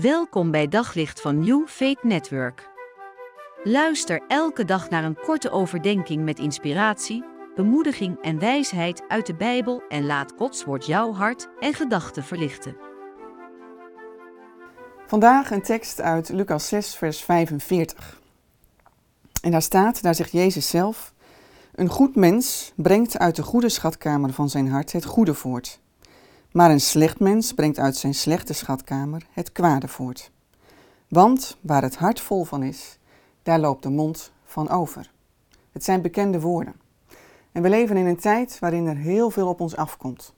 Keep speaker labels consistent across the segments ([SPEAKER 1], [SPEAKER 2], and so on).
[SPEAKER 1] Welkom bij Daglicht van New Faith Network. Luister elke dag naar een korte overdenking met inspiratie, bemoediging en wijsheid uit de Bijbel en laat Gods woord jouw hart en gedachten verlichten.
[SPEAKER 2] Vandaag een tekst uit Lucas 6, vers 45. En daar staat, daar zegt Jezus zelf: Een goed mens brengt uit de goede schatkamer van zijn hart het goede voort. Maar een slecht mens brengt uit zijn slechte schatkamer het kwade voort. Want waar het hart vol van is, daar loopt de mond van over. Het zijn bekende woorden. En we leven in een tijd waarin er heel veel op ons afkomt.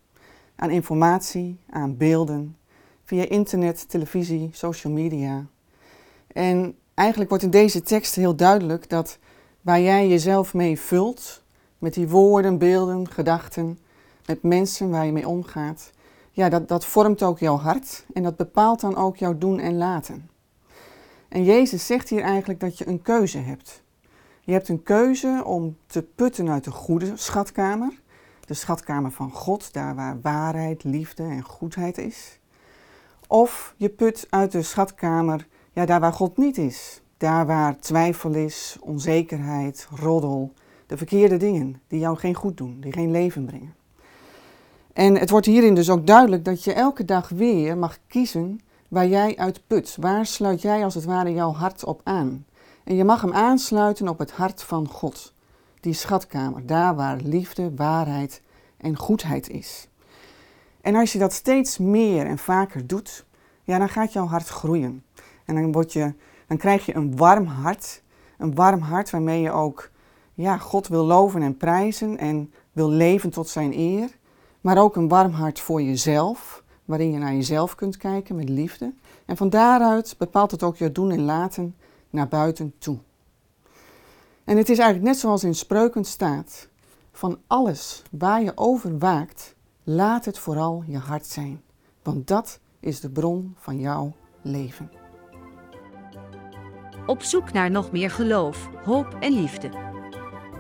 [SPEAKER 2] Aan informatie, aan beelden, via internet, televisie, social media. En eigenlijk wordt in deze tekst heel duidelijk dat waar jij jezelf mee vult, met die woorden, beelden, gedachten, met mensen waar je mee omgaat, ja, dat, dat vormt ook jouw hart en dat bepaalt dan ook jouw doen en laten. En Jezus zegt hier eigenlijk dat je een keuze hebt. Je hebt een keuze om te putten uit de goede schatkamer, de schatkamer van God, daar waar waarheid, liefde en goedheid is. Of je put uit de schatkamer, ja, daar waar God niet is, daar waar twijfel is, onzekerheid, roddel, de verkeerde dingen die jou geen goed doen, die geen leven brengen. En het wordt hierin dus ook duidelijk dat je elke dag weer mag kiezen waar jij uit put. Waar sluit jij als het ware jouw hart op aan? En je mag hem aansluiten op het hart van God, die schatkamer, daar waar liefde, waarheid en goedheid is. En als je dat steeds meer en vaker doet, ja, dan gaat jouw hart groeien. En dan, word je, dan krijg je een warm hart, een warm hart waarmee je ook ja, God wil loven en prijzen en wil leven tot zijn eer maar ook een warm hart voor jezelf, waarin je naar jezelf kunt kijken met liefde. En van daaruit bepaalt het ook je doen en laten naar buiten toe. En het is eigenlijk net zoals in Spreuken staat: van alles waar je over waakt, laat het vooral je hart zijn, want dat is de bron van jouw leven.
[SPEAKER 1] Op zoek naar nog meer geloof, hoop en liefde.